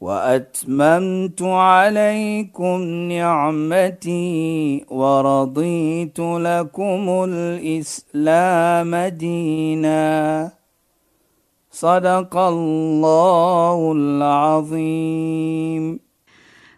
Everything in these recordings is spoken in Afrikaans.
واتممت عليكم نعمتي ورضيت لكم الاسلام دينا صدق الله العظيم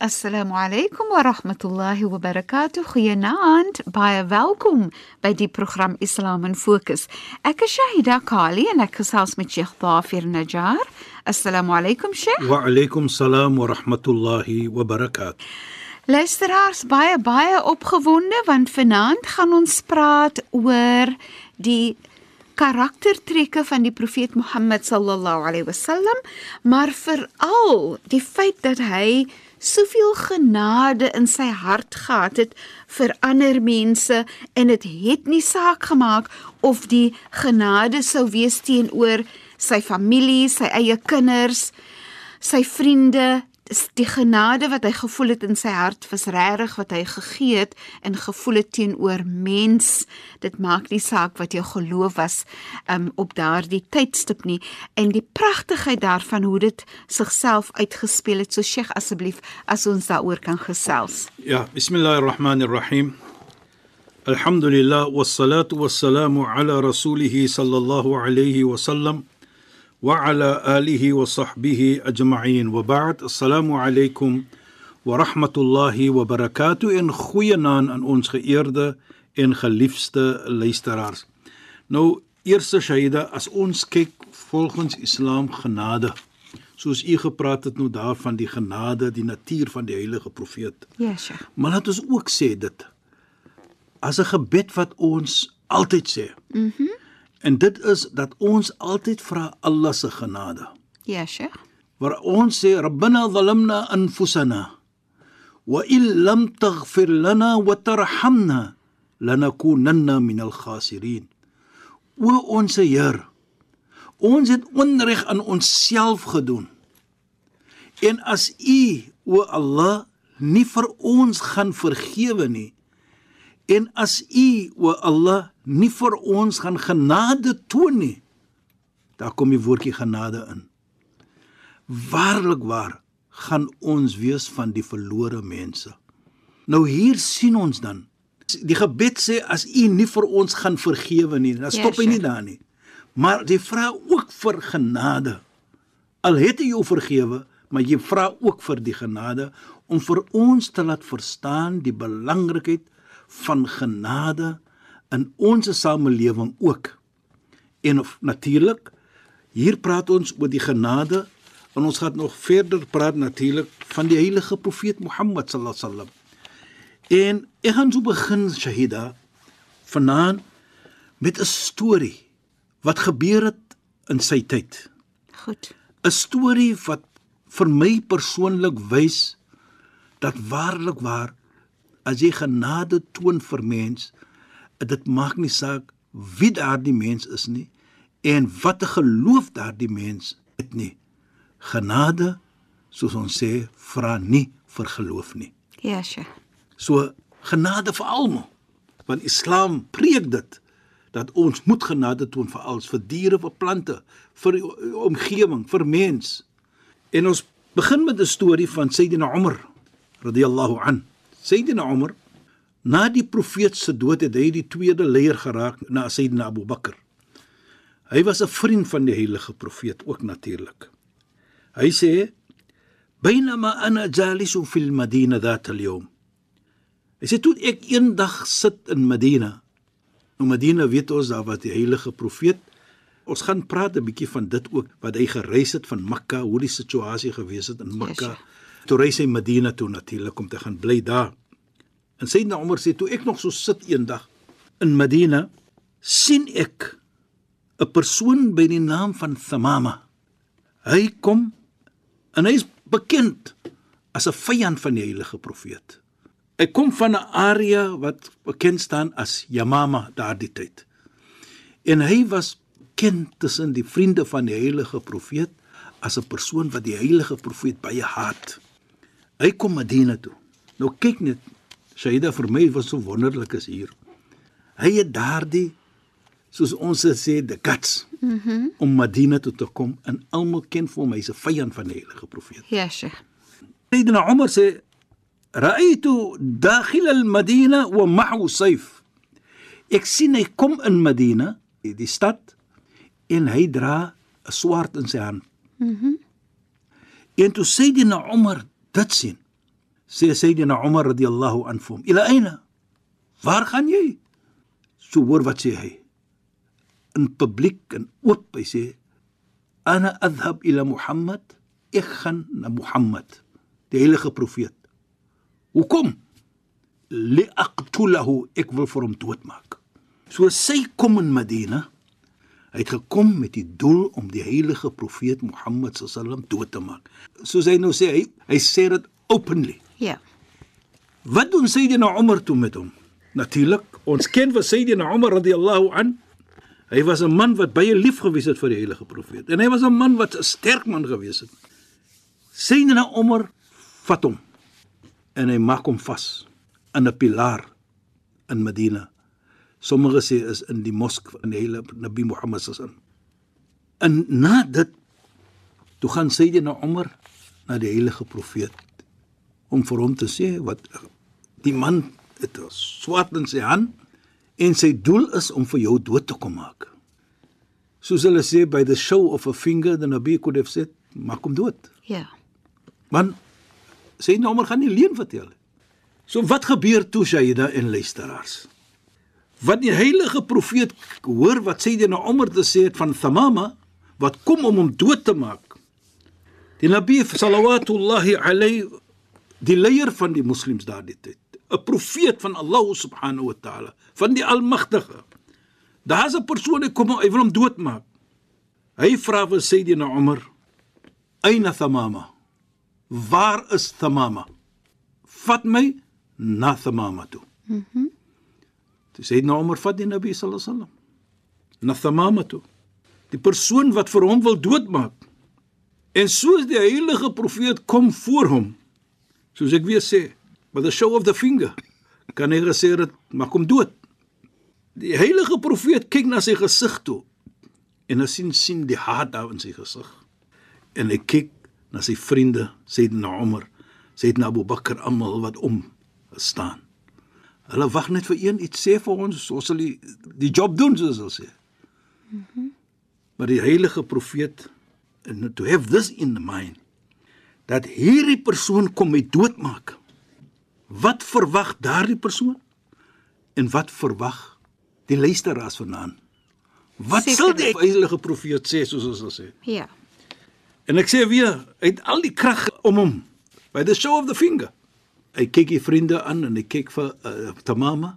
Assalamu alaykum wa rahmatullahi wa barakatuh. Goeienaand. Baie welkom by die program Islam in Fokus. Ek is Shahida Kali en ek gesels met Sheikh Dafir Najjar. Assalamu alaykum Sheikh. Wa alaykum salaam wa rahmatullahi wa barakatuh. Luisteraars, baie baie opgewonde want vanaand gaan ons praat oor die karaktertrekke van die profeet Mohammed sallallahu alaihi wasallam, maar veral die feit dat hy soveel genade in sy hart gehad het vir ander mense en dit het, het nie saak gemaak of die genade sou wees teenoor sy familie, sy eie kinders, sy vriende, die genade wat hy gevoel het in sy hart was regtig wat hy gegee het en gevoel het teenoor mens. Dit maak nie saak wat jou geloof was um, op daardie tydstip nie en die pragtigheid daarvan hoe dit sigself uitgespeel het. So Sheikh asseblief as ons daaroor kan gesels. Ja, bismillahirrahmanirrahim. Alhamdulillah wassalatu wassalamu ala rasulih sallallahu alayhi wa sallam. وعلى آله وصحبه أجمعين وبعد السلام عليكم ورحمة الله وبركاته en goeienaand aan ons geëerde en geliefde luisteraars. Nou eerste Shaida as ons kyk volgens Islam genade soos u gepraat het nou daarvan die genade, die natuur van die heilige profeet. Ja, Sheikh. Maar laat ons ook sê dit as 'n gebed wat ons altyd sê. Mhm. Mm En dit is dat ons altyd vra Allah se genade. Ja, Sheikh. Waar ons sê Rabbana zalamna anfusana wa in lam taghfir lana wa tarhamna lanakunanna min al-khasirin. O ons Heer, ons het onreg aan onsself gedoen. En as U, o Allah, nie vir ons gaan vergewe nie, En as U, o Allah, nie vir ons gaan genade toon nie, daar kom die woordjie genade in. Waarlik waar gaan ons wees van die verlore mense. Nou hier sien ons dan die gebed sê as U nie vir ons gaan vergewe nie, dan stop hy nie daar nie. Maar jy vra ook vir genade. Al het hy jou vergewe, maar jy vra ook vir die genade om vir ons te laat verstaan die belangrikheid van genade in ons samelewing ook. En natuurlik hier praat ons oor die genade en ons gaan nog verder praat natuurlik van die heilige profeet Mohammed sallallahu alaihi wasallam. En ek gaan so begin Shahida vanaand met 'n storie wat gebeur het in sy tyd. Goed. 'n Storie wat vir my persoonlik wys dat waarlik waar as jy genade toon vir mens, dit maak nie saak wie daardie mens is nie en watter geloof daardie mens het nie. Genade, soos ons sê, vra nie vir geloof nie. Ja, sure. So genade vir almal. Want Islam preek dit dat ons moet genade toon vir alles, vir diere, vir plante, vir omgewing, vir mens. En ons begin met 'n storie van Sayyidina Umar radhiyallahu anhu. Sayyidina Umar na die profeet se dood het hy die tweede leier geraak na Sayyidina Abu Bakr. Hy was 'n vriend van die heilige profeet ook natuurlik. Hy sê: "Bainama ana jalisu fil Madina dhat al-yawm." Hy sê toe ek eendag sit in Madina. Nou Madina weet ons daar wat die heilige profeet Ons gaan praat 'n bietjie van dit ook wat hy gereis het van Mekka, hoe die situasie gewees het in Mekka. Yes, toe reis hy Medina toe natuurlik om te gaan bly daar. En Sayyidina Umar sê toe ek nog so sit eendag in Medina, sien ek 'n persoon by die naam van Thamama. Hy kom en hy's bekend as 'n vyand van die heilige profeet. Hy kom van 'n area wat bekend staan as Yamama daardie tyd. En hy was ken tussen die vriende van die heilige profeet as 'n persoon wat die heilige profeet baie haat. Hy kom Madina toe. Nou kyk net, Shaida vir my was so wonderlik is hier. Hy het daardie soos ons sê the guts mm -hmm. om Madina toe te kom en almal ken vir hom hy's 'n vyand van die heilige profeet. Ja, Sheikh. Sayyidina Umar sê ra'aytu dakhil al-Madina wa ma'hu sayf. Ek sien hy kom in Madina, die stad en hy dra 'n swaard in sy hand. Mhm. Mm en toe Sayyidina Umar dit sien, sê Sayyidina Umar radhiyallahu anhu, "Ila aina? Waar gaan jy?" So hoor wat sê hy. In publiek en oop hy sê, "Ana adhhab ila Muhammad." Ek gaan na Muhammad, die heilige profeet. Hoekom? Li aqtulahu, ek wil vir hom doodmaak. So sy kom in Madina. Hy het gekom met die doel om die heilige profeet Mohammed sallam dood te maak. Soos hy nou sê, hy hy sê dit openly. Ja. Wat doen Sayyidina Umar toe met hom? Natuurlik, ons ken vir Sayyidina Umar radhiyallahu an. Hy was 'n man wat baie lief gewees het vir die heilige profeet. En hy was 'n man wat 'n sterk man gewees het. Sayyidina Umar vat hom en hy maak hom vas in 'n pilaar in Medina. Sommige sê is in die mosk van die heilige Nabi Muhammad sallam. En na dit toe gaan Sayyidina Umar na die heilige profeet om vir hom te sê wat die man het 'n swaard in sy hand en sy doel is om vir jou dood te kom maak. Soos hulle sê by the show of a finger the Nabi could have said maak hom dood. Ja. Man sê nou maar gaan nie leuen vertel. So wat gebeur toe Shaida en luisteraars? Wat die heilige profeet hoor wat sê nou Omar te sê het van Thamama wat kom om hom dood te maak. Die Nabi sallallahu alayhi die leier van die moslems daardie tyd, 'n profeet van Allah subhanahu wa ta'ala, van die Almagtige. Daar's 'n persoon wat kom hy wil hom doodmaak. Hy vra vir Sayyidina Umar, "Aina Thamama?" Waar is Thamama? Vat my na Thamama toe. Mhm. Mm Toe sê nou Omar vat die Nabi sallallahu alaihi wasallam na Thamama toe. Die persoon wat vir hom wil doodmaak. En soos die heilige profeet kom voor hom, soos ek weer sê, by the show of the finger, kan hy gesê het maak hom dood. Die heilige profeet kyk na sy gesig toe en hy sien sien die haat daar in sy gesig. En hy kyk na sy vriende, Sayyidina Umar, Sayyidina Abu Bakr almal wat om staan. Hulle wag net vir een iets sê vir ons, ons sal die, die job doen soos hulle sê. Mhm. Mm maar die heilige profeet and to have this in the mind dat hierdie persoon kom my doodmaak. Wat verwag daardie persoon? En wat verwag die luisteraars vanaand? Wat Sekerlik. sal die heilige profeet sê soos ons sal sê? Ja. En ek sê weer, hy het al die krag om hom by the show of the finger. Hy kyk die vriende aan en hy kyk vir uh, Tamama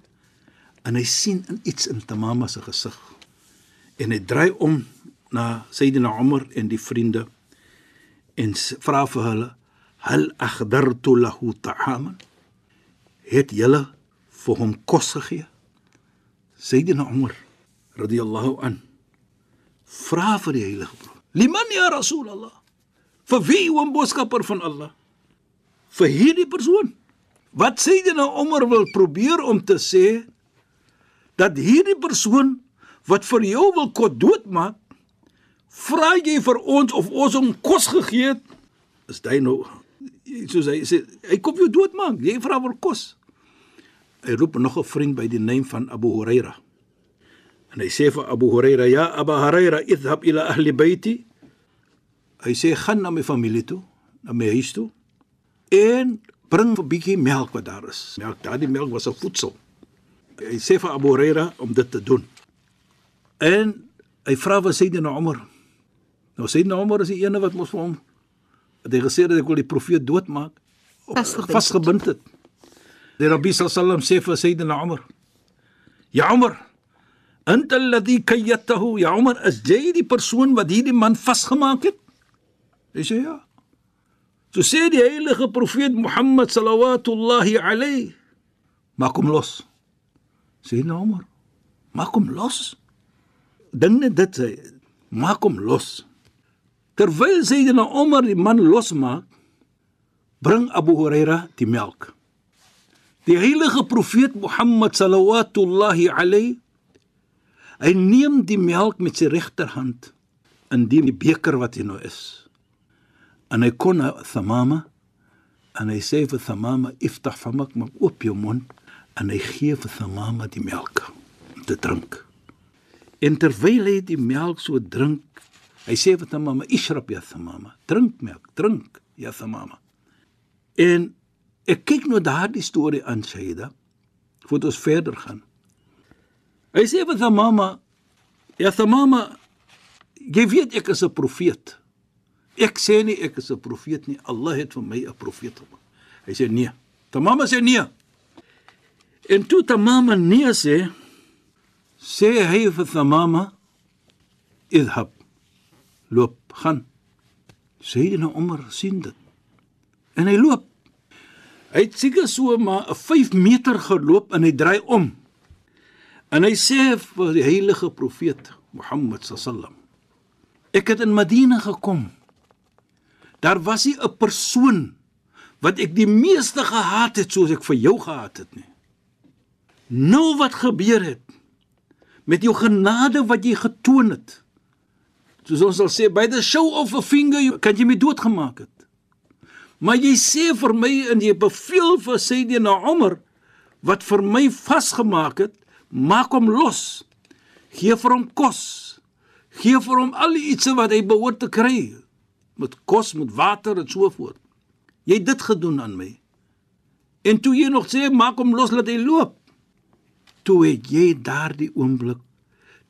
en hy sien in iets in Tamama se gesig. En hy draai om na Sayyidina Umar en die vriende en vra vir hulle: "Hal akhdartu lahu ta'aman?" Het julle vir hom kos gegee? Sayyidina Umar radhiyallahu an vra vir die heilige profeet: "Liman ya Rasulullah?" Vir wie o boodskapper van Allah? Vir hierdie persoon. Wat Sayyidina Umar wil probeer om te sê dat hierdie persoon wat vir jou wil kos doodmaak, vra jy vir ons of ons hom kos gegee het? Is hy nou soos hy sê, hy kom jou doodmaak. Jy vra vir kos. Hy roep nog 'n vriend by die naam van Abu Huraira. En hy sê vir Abu Huraira, "Ya Abu Huraira, idhhab ila ahli baiti." Hy sê, "Gaan na my familie toe, na my huis toe en bring 'n bietjie melk wat daar is." Melk, daardie melk was 'n voedsel. Hy sê vir Abu Huraira om dit te doen. En hy vra vir Sayyidina Umar. Nou Sayyidina Umar is die ene wat mos vir hom het hy gesê dat ek wil die profeet doodmaak. Vasgebind het. Die Rabbi sallam sê vir Sayyidina Umar: "Ya Umar, anta alladhi kayyatahu, ya Umar, is jy die persoon wat hierdie man vasgemaak het?" Hy sê ja. So sê die heilige profeet Mohammed sallallahu alayhi, maak hom los. Sê nou maar, maak hom los. Dink net dit sê, maak hom los. Terwyl Sayyidina Omar die man losmaak, bring Abu Huraira die melk. Die heilige profeet Mohammed sallallahu alayhi hy neem die melk met sy regterhand in die beker wat hy nou is. En hy kon na Thamama en hy sê vir Thamama iftah famak maak oop jou mond en hy gee vir Thamama die melk om te drink. En terwyl hy die melk so drink, hy sê vir Thamama ishrab ya Thamama, drink melk, drink ya Thamama. En ek kyk nou daardie storie aan Shaida voordat ons verder gaan. Hy sê vir Thamama, ja Thamama, jy weet ek is 'n profeet. Ek sê nie ek is 'n profeet nie. Allah het vir my 'n profeet gemaak. Hy sê nee. Thamama sê nee. En toe Thamama nee sê, sê hy vir Thamama, "Idhab. Loop, gaan." Nou Omar sien dit. En hy loop. Hy het seker so maar 'n 5 meter geloop en hy draai om. En hy sê vir die heilige profeet Mohammed sallam Ek het in Madina gekom. Daar was nie 'n persoon wat ek die meeste gehaat het soos ek vir jou gehaat het nie. Nou wat gebeur het met jou genade wat jy getoon het. Soos ons sal sê by the show of a finger kan jy my doodgemaak het. Maar jy sê vir my en jy beveel vir Sayyidina Umar wat vir my vasgemaak het, maak hom los. Gee vir hom kos. Gee vir hom al die ietsie wat hy behoort te kry. Met kos, met water en so voort. Jy het dit gedoen aan my. En toe jy nog sê maak hom los laat hy loop. Toe het jy daardie oomblik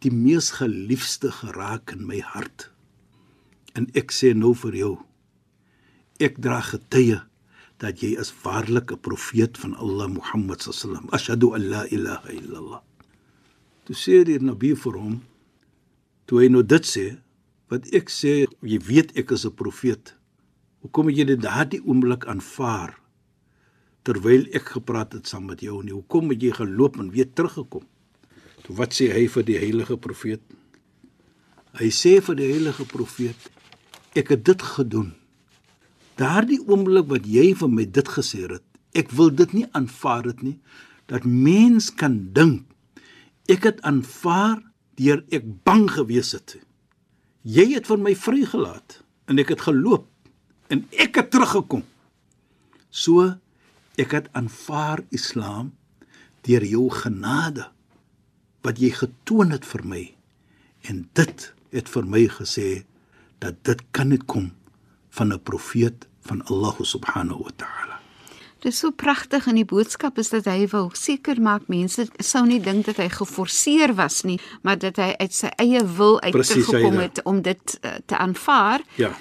die mees geliefde geraak in my hart. En ek sê nou vir jou ek dra getuie dat jy is waarlik 'n profeet van Allah Muhammad sallam. Ashhadu an la ilaha illallah. Toe sê die Nabi vir hom toe hy nou dit sê wat ek sê jy weet ek is 'n profeet. Hoekom het jy dit daardie oomblik aanvaar terwyl ek gepraat het saam met jou nie? Hoekom het jy geloop en weer teruggekom? Toe wat sê hy vir die heilige profeet? Hy sê vir die heilige profeet ek het dit gedoen daardie oomblik wat jy vir my dit gesê het, ek wil dit nie aanvaar dit nie dat mens kan dink ek het aanvaar deur ek bang gewees het. Jy het vir my vrygelaat en ek het geloop en ek het teruggekom. So ek het aanvaar Islam deur jou genade wat jy getoon het vir my en dit het vir my gesê dat dit kan net kom van 'n profeet van Allah subhanahu wa ta'ala. Dit is so pragtig in die boodskap is dat hy wil seker maak mense sou nie dink dat hy geforseer was nie, maar dat hy uit sy eie wil uitgekom het om dit uh, te aanvaar. Ja.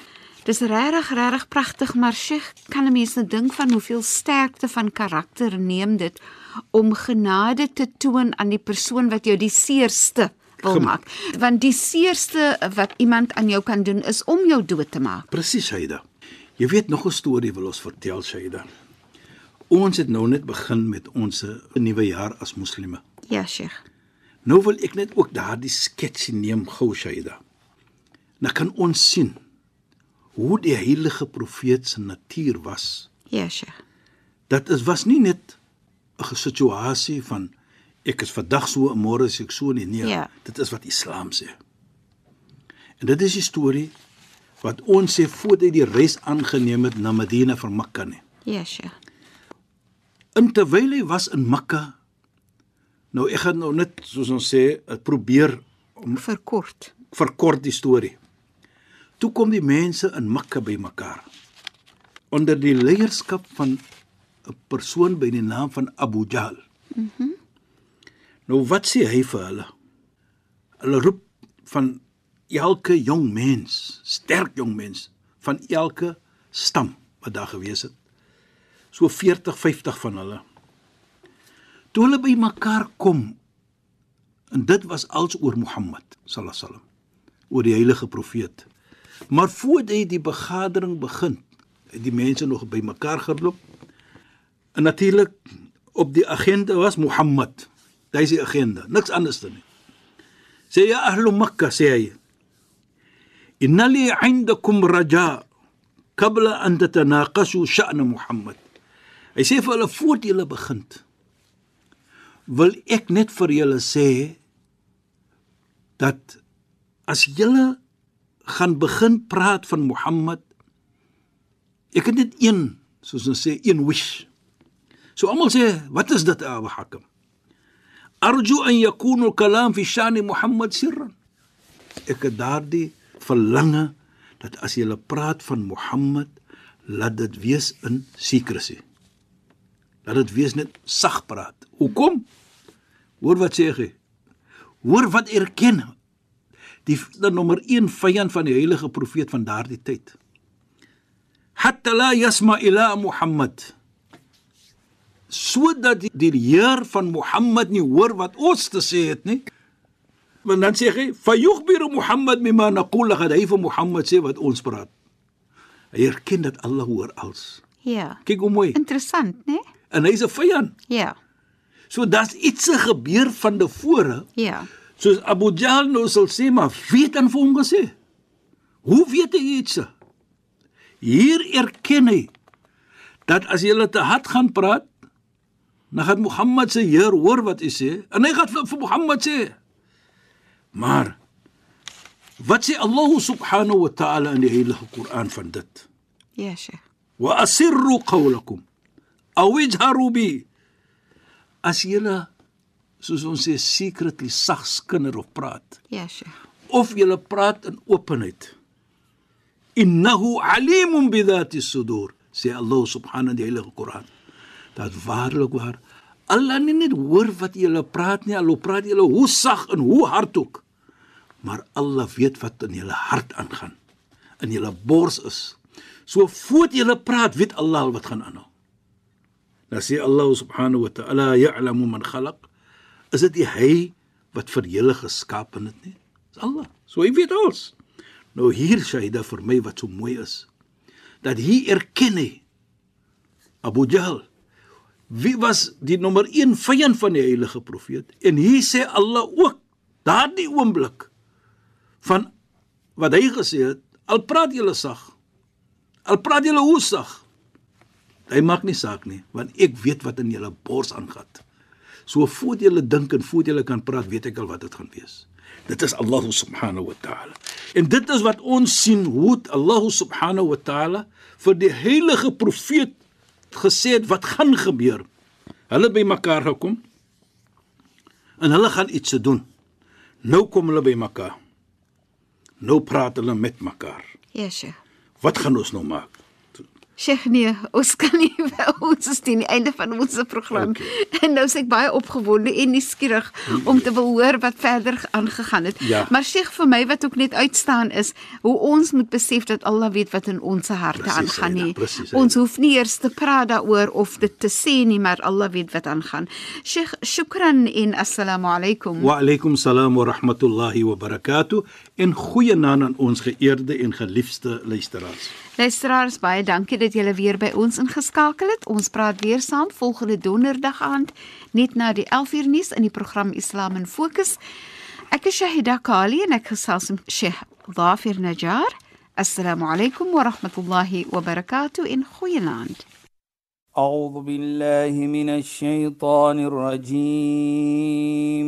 Dis regtig regtig pragtig, maar Sheikh, kan 'n mens nou dink van hoeveel sterkte van karakter neem dit om genade te toon aan die persoon wat jou die seerste wil Gem maak. Want die seerste wat iemand aan jou kan doen is om jou dood te maak. Presies, Shaida. Jy weet nog 'n storie wil ons vertel, Shaida. Ons het nou net begin met ons nuwe jaar as moslime. Ja, Sheikh. Nou wil ek net ook daardie sketsie neem gou, Shaida. Nou kan ons sien hoe die heilige profeet se natuur was. Ja, Sheikh. Dat is was nie net 'n situasie van ek is vandag so en môre is ek so nie. Nee, Ja. dit is wat Islam sê. En dit is die storie wat ons sê voordat hy die reis aangeneem het na Medina van Mekka nie. Ja, Sheikh. In terwyl hy was in Mekka nou ek gaan nou net soos ons sê eh, probeer Verkort. verkort die storie. Toe kom die mense in Mekka bymekaar onder die leierskap van 'n persoon by die naam van Abu Jahl. Mhm. Mm nou wat sê hy vir hulle? Hulle roep van elke jong mens, sterk jong mens van elke stam wat daar gewees het. So 40, 50 van hulle. Toe hulle by mekaar kom en dit was als oor Mohammed sallallahu alaihi wasallam, oor die heilige profeet. Maar voordat hy die begadering begin, het die mense nog bymekaar geloop. En natuurlik op die agenda was Mohammed. Dis die agenda, niks anders dan nie. Sê ja ahlu Makkah sê hy. Inna li 'indakum raja qabla an tatanaqashu sha'n Muhammad. Hy sê vir hulle voordat julle begin wil ek net vir julle sê dat as julle gaan begin praat van Mohammed ek het net een soos ons sê een wish so almal sê wat is dit Abu Hakim arju an yakunu kalam fi shan Muhammad sirran. Ek het daardie verlange dat as jy praat van Mohammed laat dit wees in secrecy. Laat dit wees net sag praat. Hoekom? Hoor wat sê hy. Hoor wat erken die, die nommer 1 vyand van die heilige profeet van daardie tyd. Hatta la yasma ila Muhammad. Sodat die, die Heer van Mohammed nie hoor wat ons te sê het nie. Want dan sê hy, "Fayukhbiru Muhammad bima naqul qad hy vir Mohammed sê wat ons praat." Hy erken dat Allah hoor alles. Ja. Kyk hoe mooi. Interessant, né? En hy's 'n vyand. Ja. So daar's iets gebeur van tevore. Ja. Soos Abu Jahl nou sal sê, maar weet dan vir hom gesê. Hoe weet hy iets? Hier erken hy dat as jy te hard gaan praat, dan gaan Mohammed se Heer hoor wat hy sê en hy gaan vir, Mohammed sê. Maar wat sê Allah subhanahu wa ta'ala in die heilige Koran van dit? Ja, Sheikh. Wa asirru qawlakum aw ijharu bi as jy soos ons sê secretly sags kinder of praat Ja, Sheikh. of jy praat in openheid innahu alimun bi dhati sudur sê Allah subhanahu die heilige Koran dat waarlik waar Allah nie net hoor wat jy praat nie Allah praat jy hoe sag en hoe hard ook maar Allah weet wat in jou hart aangaan in jou bors is so voordat jy praat weet Allah wat gaan aanhou dan sê Allah subhanahu wa ta'ala ya'lamu man khalaq is dit hy wat vir julle geskaap het nie? Dis Allah. So hy weet alles. Nou hier Shaida vir my wat so mooi is dat hy erken hy Abu Jahl wie was die nommer 1 vyand van die heilige profeet en hier sê Allah ook daardie oomblik van wat hy gesê het al praat julle sag al praat julle hoe sag hy maak nie saak nie want ek weet wat in julle bors aangaan So voor jy hulle dink en voor jy kan praat, weet ek al wat dit gaan wees. Dit is Allah subhanahu wa ta'ala. En dit is wat ons sien hoe Allah subhanahu wa ta'ala vir die heilige profeet gesê het wat gaan gebeur. Hulle by mekaar gekom en hulle gaan iets doen. Nou kom hulle by mekaar. Nou praat hulle met mekaar. Yesh. Wat gaan ons nou maak? Sheikh nee, ons kan nie ons is teen die einde van ons program. Okay. En nou is ek baie opgewonde en nuuskierig om te wil hoor wat verder aangegaan het. Ja. Maar Sheikh vir my wat ook net uitstaan is hoe ons moet besef dat Allah weet wat in ons harte Precies, aangaan nie. precies, Ons hoef nie eers te praat daaroor of dit te sê nie, maar Allah weet wat aangaan. Sheikh, shukran en assalamu alaykum. Wa alaykum salaam wa rahmatullahi wa barakatuh. En goeie naam aan ons geëerde en geliefde luisteraars. Luisteraars, baie dankie dat julle weer by ons ingeskakel het. Ons praat weer saam volgende donderdag aand net na die 11uur nuus in die program Islam in Fokus. Ek is Shahida Kali en ek gesels met Sheikh Dhafir Najjar. Assalamu alaykum wa rahmatullahi wa barakatuh in goeienaand. أعوذ بالله من الشيطان الرجيم